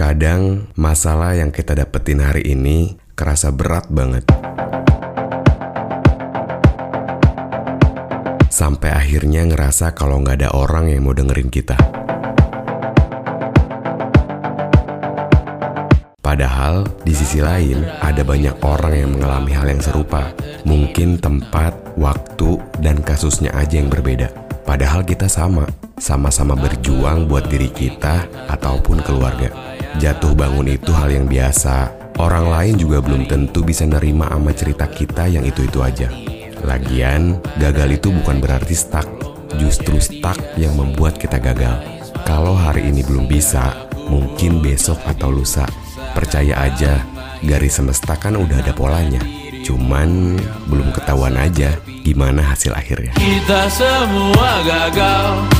Kadang masalah yang kita dapetin hari ini kerasa berat banget. Sampai akhirnya ngerasa kalau nggak ada orang yang mau dengerin kita. Padahal di sisi lain ada banyak orang yang mengalami hal yang serupa. Mungkin tempat, waktu, dan kasusnya aja yang berbeda. Padahal kita sama, sama-sama berjuang buat diri kita ataupun keluarga. Jatuh bangun itu hal yang biasa. Orang lain juga belum tentu bisa nerima sama cerita kita yang itu-itu aja. Lagian, gagal itu bukan berarti stuck. Justru stuck yang membuat kita gagal. Kalau hari ini belum bisa, mungkin besok atau lusa. Percaya aja, garis semesta kan udah ada polanya. Cuman belum ketahuan aja gimana hasil akhirnya. Kita semua gagal